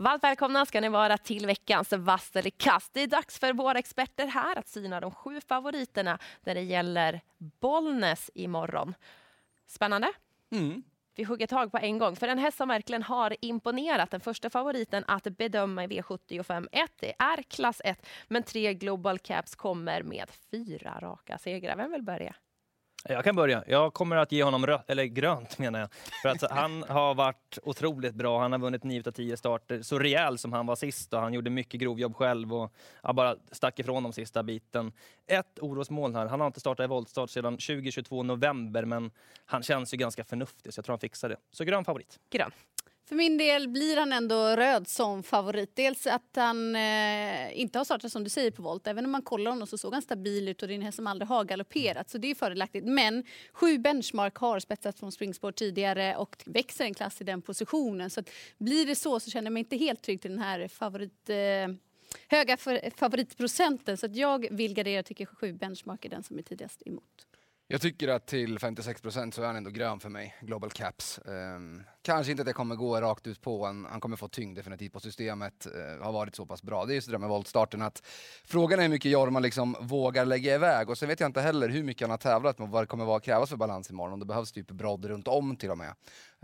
Varmt välkomna ska ni vara till veckans Vass eller kast. Det är dags för våra experter här att syna de sju favoriterna när det gäller Bollnäs imorgon. Spännande? Mm. Vi hugger tag på en gång, för en häst som verkligen har imponerat. Den första favoriten att bedöma i V75 1, det är klass 1, men tre Global Caps kommer med fyra raka segrar. Vem vill börja? Jag kan börja. Jag kommer att ge honom rö- eller grönt menar jag. För att han har varit otroligt bra. Han har vunnit 9 av 10 starter. Så rejäl som han var sist och han gjorde mycket grovjobb själv och bara stack ifrån de sista biten. Ett orosmoln här. Han har inte startat i voltstart sedan 2022 november men han känns ju ganska förnuftig så jag tror han fixar det. Så grön favorit. Grön. För min del blir han ändå röd som favorit. Dels att han eh, inte har startat som du säger på volt. Även om man kollar honom så såg han stabil ut och det är en häst som aldrig har galopperat. Så det är fördelaktigt. Men sju benchmark har spetsat från springspår tidigare och växer en klass i den positionen. Så att blir det så så känner jag mig inte helt trygg till den här favorit... Eh, höga favoritprocenten. Så att jag vill gardera, tycker sju benchmark är den som är tidigast emot. Jag tycker att till 56 procent så är han ändå grön för mig, Global Caps. Um, kanske inte att det kommer gå rakt ut på en, han kommer få tyngd definitivt på systemet, uh, har varit så pass bra. Det är just det där med voltstarten att frågan är hur mycket Jorma liksom vågar lägga iväg och sen vet jag inte heller hur mycket han har tävlat med vad det kommer vara krävas för balans imorgon, om det behövs typ brodd runt om till och med.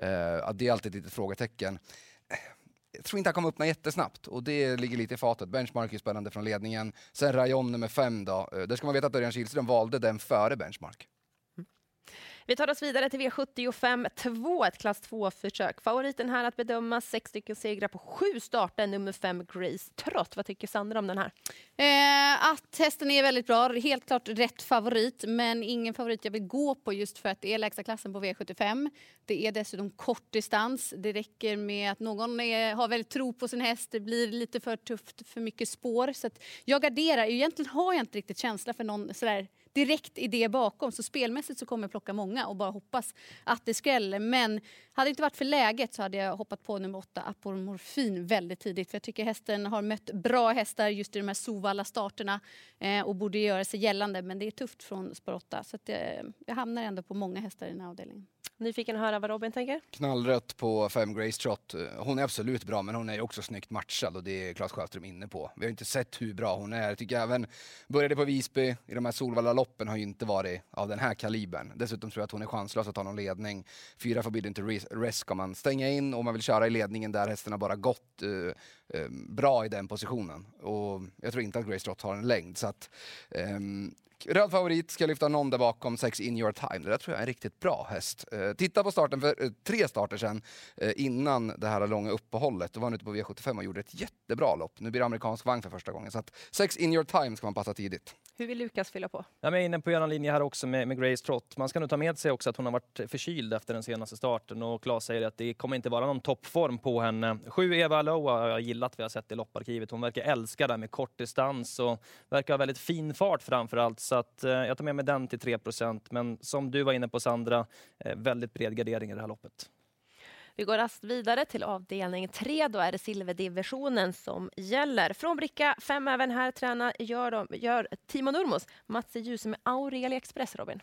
Uh, det är alltid ett litet frågetecken eh, jag tror inte han kommer öppna jättesnabbt och det ligger lite i fatet. Benchmark är spännande från ledningen. Sen Rayon nummer fem då. Där ska man veta att Örjan Kihlström valde den före Benchmark. Vi tar oss vidare till V75 2, ett klass 2-försök. Favoriten här att bedöma sex stycken segrar på sju starter, nummer fem Grace Trott. Vad tycker Sandra om den här? Eh, att hästen är väldigt bra, helt klart rätt favorit, men ingen favorit jag vill gå på just för att det är lägsta klassen på V75. Det är dessutom kort distans. Det räcker med att någon är, har väldigt tro på sin häst. Det blir lite för tufft, för mycket spår. Så jag garderar. Egentligen har jag inte riktigt känsla för någon sådär direkt idé bakom. Så spelmässigt så kommer jag plocka många och bara hoppas att det skräller. Men hade det inte varit för läget så hade jag hoppat på nummer åtta, Apomorfin, väldigt tidigt. För jag tycker hästen har mött bra hästar just i de här Sovalla starterna eh, och borde göra sig gällande. Men det är tufft från spår 8 så att, eh, jag hamnar ändå på många hästar i den här avdelningen. Nyfiken att höra vad Robin tänker? Knallrött på fem Grace Trot. Hon är absolut bra, men hon är också snyggt matchad och det är Claes Sjöström inne på. Vi har inte sett hur bra hon är. Jag tycker även, började på Visby, i de här Solvalla-loppen har ju inte varit av den här kalibern. Dessutom tror jag att hon är chanslös att ta någon ledning. Fyra Forbidden to Rest ska man stänga in och man vill köra i ledningen där hästen har bara gått uh, uh, bra i den positionen. Och jag tror inte att Grace Trot har en längd. Så att, um, Röd favorit, ska lyfta någon där bakom, 6 In Your Time. Det där tror jag är en riktigt bra häst. Eh, titta på starten för eh, tre starter sedan, eh, innan det här långa uppehållet. Då var han ute på V75 och gjorde ett jättebra lopp. Nu blir det amerikansk vagn för första gången. Så att 6 In Your Time ska man passa tidigt. Hur vill Lukas fylla på? Jag är inne på en linje här också med, med Grace Trott. Man ska nog ta med sig också att hon har varit förkyld efter den senaste starten och Claes säger att det kommer inte vara någon toppform på henne. Sju Eva Aloa har jag gillat vi har sett i lopparkivet. Hon verkar älska det med kort distans och verkar ha väldigt fin fart framför allt. Så att, eh, jag tar med mig den till 3% Men som du var inne på Sandra, eh, väldigt bred gardering i det här loppet. Vi går rast vidare till avdelning 3. Då är det silverdivisionen som gäller. Från bricka 5 även här tränar gör, de, gör Timo Nurmos Mats Djuse med Aurelia Express, Robin.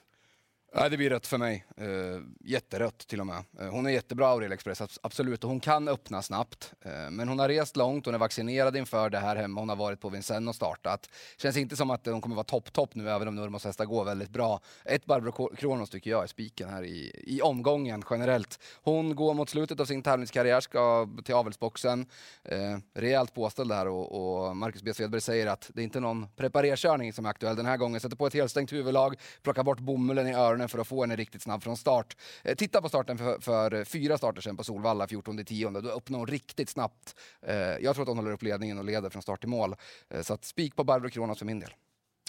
Ja, det blir rött för mig. Uh, jätterött till och med. Uh, hon är jättebra, Aurel Express, absolut. Och hon kan öppna snabbt. Uh, men hon har rest långt, hon är vaccinerad inför det här hemma. Hon har varit på Vincennes och startat. Känns inte som att hon kommer vara topp-topp nu, även om Nurmos hästar går väldigt bra. Ett Barbro Kronos tycker jag är spiken här i, i omgången generellt. Hon går mot slutet av sin tävlingskarriär, ska till avelsboxen. Uh, rejält påställd här och, och Marcus B. Svedberg säger att det är inte någon preparerkörning som är aktuell den här gången. Sätter på ett helstängt huvudlag, plockar bort bomullen i öronen för att få henne riktigt snabb från start. Eh, titta på starten för, för fyra starter sedan på Solvalla 14 tionde. Då öppnar hon riktigt snabbt. Eh, jag tror att hon håller upp ledningen och leder från start till mål. Eh, så att spik på Barbro Kronos för min del.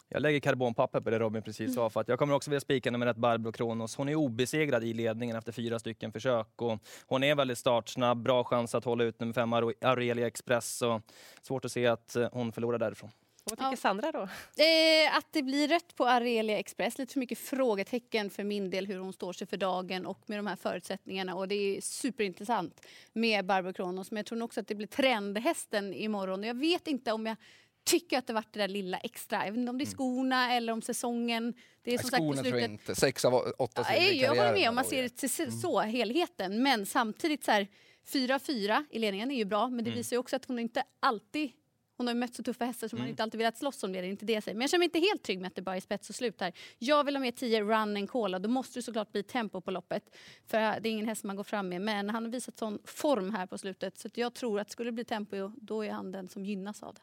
Jag lägger karbonpapper på det Robin precis sa, för att jag kommer också vilja spika nummer ett Barbro Kronos. Hon är obesegrad i ledningen efter fyra stycken försök och hon är väldigt startsnabb, bra chans att hålla ut nummer fem Aurelia Express och svårt att se att hon förlorar därifrån. Vad tycker ja. Sandra då? Eh, att det blir rätt på Arelia Express. Lite för mycket frågetecken för min del hur hon står sig för dagen och med de här förutsättningarna. Och det är superintressant med Barbro Kronos. Men jag tror också att det blir trendhästen imorgon. Jag vet inte om jag tycker att det varit det där lilla extra. Jag vet inte om det är mm. skorna mm. eller om säsongen. Det är som skorna sagt på slutet... tror jag inte. Sex av åtta i Jag håller med om man ser det så, helheten. Men samtidigt så här, 4-4 i ledningen är ju bra, men det Mm. visar ju också att hon inte alltid hon har mött så tuffa hästar som Mm. hon inte alltid velat slåss om det. Det är inte det jag säger. Men jag känner mig inte helt trygg med att det bara är spets och slut här. Jag vill ha med 10 run and call. Då måste det såklart bli tempo på loppet. För det är ingen häst man går fram med. Men han har visat sån form här på slutet. Så att jag tror att skulle det bli tempo, då är han den som gynnas av det.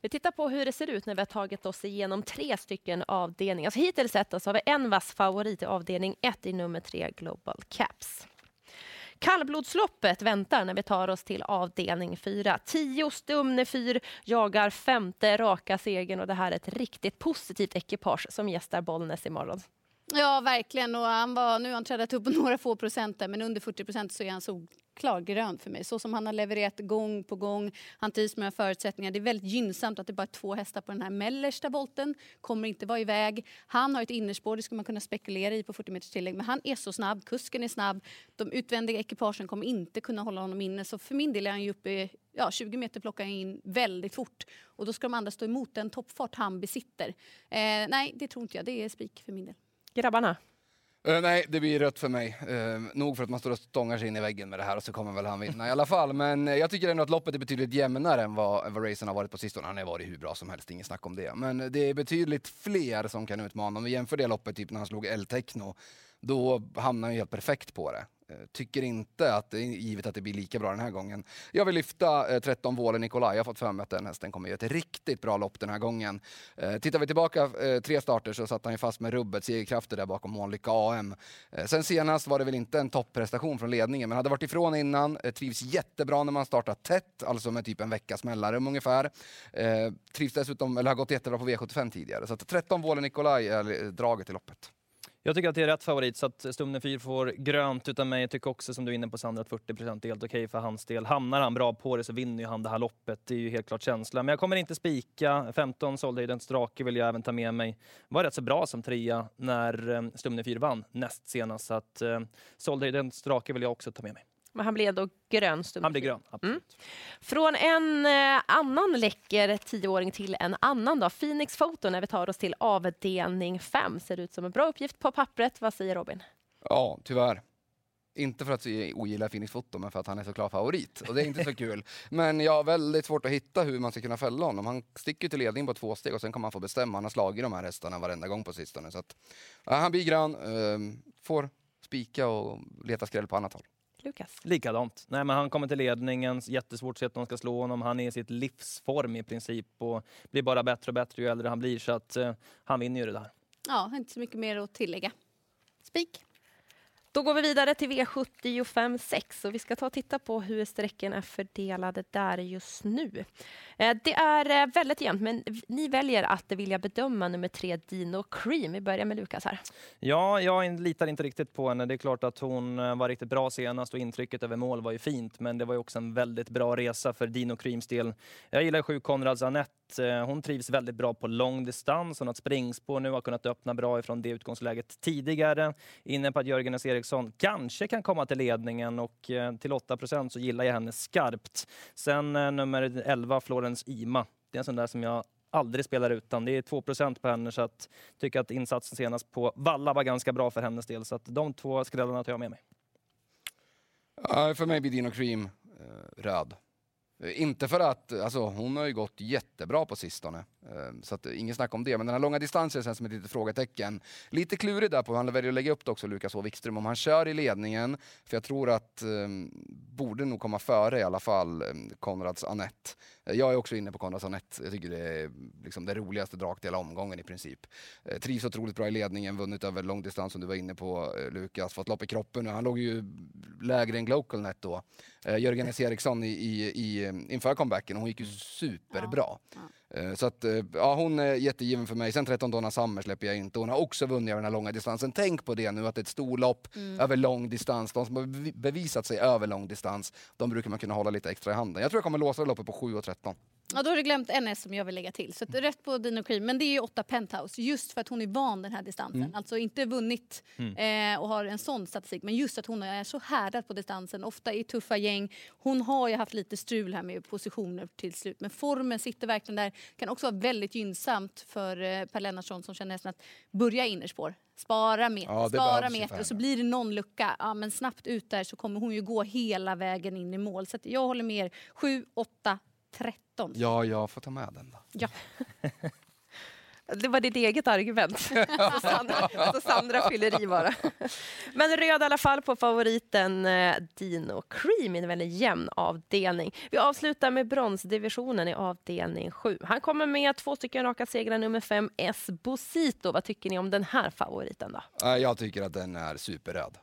Vi tittar på hur det ser ut när vi har tagit oss igenom tre stycken avdelningar. Så hittills sett så har vi en vass favorit i avdelning 1 i nummer 3 Global Caps. Kallblodsloppet väntar när vi tar oss till avdelning 4. Tio Stumne fyr jagar femte raka segern och det här är ett riktigt positivt ekipage som gästar Bollnäs imorgon. Ja, verkligen. Och han var, nu har han trädat upp på några få procent där, men under 40 procent så är han solklar grön för mig. Så som han har levererat gång på gång. Han trivs med förutsättningar. Det är väldigt gynnsamt att det bara är två hästar på den här mellersta volten. Kommer inte vara iväg. Han har ett innerspår, det skulle man kunna spekulera i på 40 meters tillägg. Men han är så snabb, kusken är snabb. De utvändiga ekipagen kommer inte kunna hålla honom inne. Så för min del är han ju uppe i ja, 20 meter plockar han in väldigt fort. Och då ska de andra stå emot den toppfart han besitter. Eh, nej, det tror inte jag. Det är spik för min del. Grabbarna, Uh, nej, det blir rött för mig. Uh, nog för att man står och stångar sig in i väggen med det här och så kommer väl han vinna i alla fall. Men eh, jag tycker ändå att loppet är betydligt jämnare än vad, vad racen har varit på sistone. Han har varit hur bra som helst, inget snack om det. Men det är betydligt fler som kan utmana. Om vi jämför det loppet typ när han slog El-Techno, då hamnar han ju helt perfekt på det. Eh, tycker inte att det är givet att det blir lika bra den här gången. Jag vill lyfta eh, 13 Våle Nikolaj. Jag har fått för mig att den hästen kommer göra ett riktigt bra lopp den här gången. Eh, tittar vi tillbaka eh, tre starter så satt han ju fast med rubbet, segerkrafter där bakom Månlycke AM. Eh, sen senast var det väl inte en topprestation från ledningen, men hade varit ifrån innan. Eh, trivs jättebra när man startar tätt, alltså med typ en veckas mellanrum ungefär. Eh, trivs dessutom, eller har gått jättebra på V75 tidigare. Så att 13 Våle Nikolaj är eh, draget i loppet. Jag tycker att det är rätt favorit så att Stumne 4 får grönt utan mig. Jag tycker också som du är inne på Sandra att 40 är helt okej för hans del. Hamnar han bra på det så vinner ju han det här loppet. Det är ju helt klart känslan. Men jag kommer inte spika. 15 Soldhöjdens drake vill jag även ta med mig. Var rätt så bra som trea när eh, Stumne 4 vann näst senast. Så att eh, den drake vill jag också ta med mig men han blev då grön. Han blir grön, absolut. Från en eh, annan läcker tioåring till en annan då. Phoenix Photo när vi tar oss till avdelning 5. Ser ut som en bra uppgift på pappret. Vad säger Robin? Ja, tyvärr. Inte för att jag ogillar Phoenix Foto, men för att han är så klar favorit. Och det är inte så kul. Men jag har väldigt svårt att hitta hur man ska kunna fälla honom. Han sticker till ledning på två steg och sen kommer han få bestämma. Han har slagit de här hästarna varenda gång på sistone. Så att, ja, han blir grön, eh, får spika och leta skräll på annat håll. Lukas? Likadant. Nej, men han kommer till ledningen, jättesvårt att se att någon ska slå honom. Han är i sitt livsform i princip och blir bara bättre och bättre ju äldre han blir. Så att eh, han vinner ju det där. Ja, inte så mycket mer att tillägga. Spik. Då går vi vidare till V75 6 och vi ska ta och titta på hur sträcken är fördelade där just nu. Eh, det är eh, väldigt jämnt, men ni väljer att vilja bedöma nummer tre Dino Cream. Vi börjar med Lukas här. Ja, jag litar inte riktigt på henne. Det är klart att hon eh, var riktigt bra senast och intrycket över mål var ju fint. Men det var ju också en väldigt bra resa för Dino Creams del. Jag gillar sju Konrads Anette att eh, Hon trivs väldigt bra på lång distans. Hon har ett springspår nu, har kunnat öppna bra ifrån det utgångsläget tidigare. Inne på att Jörgen S. Eriksson kanske kan komma till ledningen och eh, till 8% så gillar jag henne skarpt. Sen eh, nummer 11, Florence Ima. Det är en sån där som jag aldrig spelar utan. Det är 2% på henne så att tycker att insatsen senast på Valla var ganska bra för hennes del. Så att de två skrällarna tar jag med mig. Ja, för mig blir Dino Cream eh, röd. Eh, inte för att, alltså hon har ju gått jättebra på sistone. Eh, Så att, eh, ingen snack om det. Men den här långa distansen känns som ett litet frågetecken. Lite klurig där på, han väljer att lägga upp det också, Lukas H. Wikström, om han kör i ledningen. För jag tror att, eh, borde nog komma före i alla fall, eh, Konrads Anette. Eh, Jag är också inne på Konrads Anette. Jag tycker det är liksom det roligaste draget i hela omgången i princip. Eh, Trivs otroligt bra i ledningen, vunnit över lång distans som du var inne på eh, Lukas. Fått lopp i kroppen nu. Han låg ju lägre än Glocalnet då. Eh, Jörgen S. Eriksson i, i, i, inför comebacken, hon gick ju superbra. Ja, Eh, Så att, eh, ja, hon är jättegiven för mig. Sen 13 Donna Summer släpper jag inte. Hon har också vunnit över den här långa distansen. Tänk på det nu, att det är ett storlopp över lång distans. De som har bevi- bevisat sig över lång distans, de brukar man kunna hålla lite extra i handen. Jag tror jag kommer låsa loppet på 7 och 13. Ja, då har du glömt en S som jag vill lägga till. Så rätt på Dino Cream. Men det är ju åtta Penthouse. Just för att hon är van den här distansen. Alltså inte vunnit eh, och har en sån statistik. Men just att hon är så härdad på distansen. Ofta i tuffa gäng. Hon har ju haft lite strul här med positioner till slut. Men formen sitter verkligen där. kan också vara väldigt gynnsamt för eh, Per Lennartsson som känner nästan att börja innerspår. Spara meter, Ja, spara meter och så blir det någon lucka. Ja, men snabbt ut där så kommer hon ju gå hela vägen in i mål. Så jag håller med er. 7, 8, 13. Ja, jag får ta med den då. Ja. Det var ditt eget argument. så, Sandra, så Sandra fyller i bara. Men röd i alla fall på favoriten eh, Dino Cream i en väldigt jämn avdelning. Vi avslutar med bronsdivisionen i avdelning 7. Han kommer med två stycken raka segrar, nummer 5 Esposito. Vad tycker ni om den här favoriten då? Jag tycker att den är superröd.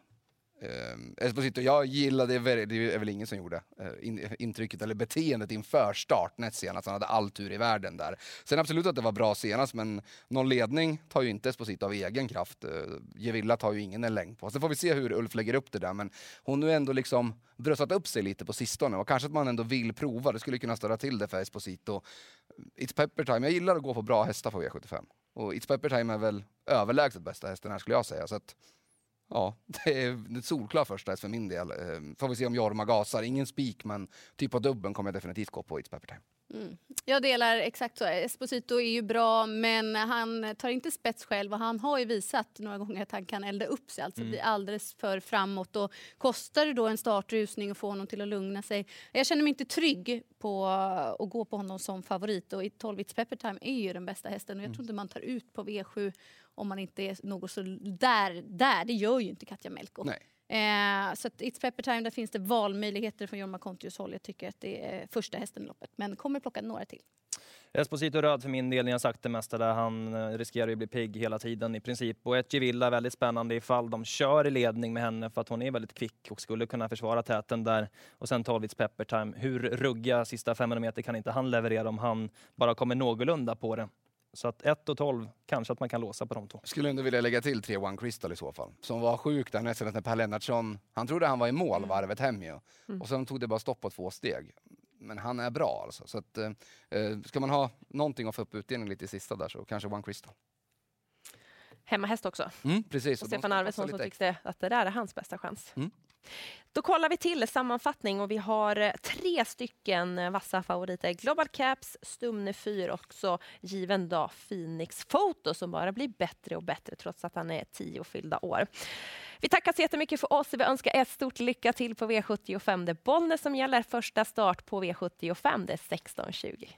Eh, Esposito, jag gillade, det är väl ingen som gjorde, eh, in, intrycket eller beteendet inför start näst senast. Han hade all tur i världen där. Sen absolut att det var bra senast, men någon ledning tar ju inte Esposito av egen kraft. Eh, Gevilla tar ju ingen en längd på. Sen får vi se hur Ulf lägger upp det där, men hon har ju ändå liksom bröstat upp sig lite på sistone och kanske att man ändå vill prova. Det skulle kunna störa till det för Esposito. It's Pepper Time, jag gillar att gå på bra hästar på V75. Och It's Pepper Time är väl överlägset bästa hästen här skulle jag säga. Så att, Ja, det är ett solklar första för min del. Eh, Får vi se om Jorma gasar. Ingen spik, men typ på dubben kommer jag definitivt gå på It's Pepper Time. Mm. Jag delar exakt så. Esposito är ju bra, men han tar inte spets själv och han har ju visat några gånger att han kan elda upp sig, alltså bli alldeles för framåt. Och kostar det då en startrusning och få honom till att lugna sig? Jag känner mig inte trygg på att gå på honom som favorit och i 12 It's Pepper Time är ju den bästa hästen och jag tror inte man tar ut på V7 om man inte är något så där, där. Det gör ju inte Katja Melko. Nej. Eh, så att It's Pepper Time, där finns det valmöjligheter från Jorma Kontius håll. Jag tycker att det är första hästen i loppet, men kommer plocka några till. Esposito röd för min del, ni har sagt det mesta där. Han eh, riskerar ju bli pigg hela tiden i princip. Och ett Gevilla är väldigt spännande ifall de kör i ledning med henne för att hon är väldigt kvick och skulle kunna försvara täten där. Och sen Tolvits Pepper Time. Hur ruggiga sista 500 meter kan inte han leverera om han bara kommer någorlunda på det? Så att 1 och 12, kanske att man kan låsa på de två. Skulle ändå vilja lägga till 3 One Crystal i så fall. Som var sjuk där nästan när Per Lennartsson, han trodde han var i mål varvet hem ju. Och sen tog det bara stopp på två steg. Men han är bra alltså. Så att, eh, eh, ska man ha någonting att få upp utdelning lite i sista där så kanske One Crystal. Hemmahäst också. Mm, precis. Och Stefan Arvidsson som tyckte att det där är hans bästa chans. Mm. Då kollar vi till sammanfattning och vi har eh, tre stycken eh, vassa favoriter. Global Caps, Stumne 4 och så given dag Phoenix Photo som bara blir bättre och bättre trots att han är tio fyllda år. Vi tackar så jättemycket för oss. Vi önskar ett stort lycka till på V75. Det är Bollnäs som gäller. Första start på V75 det är 16.20.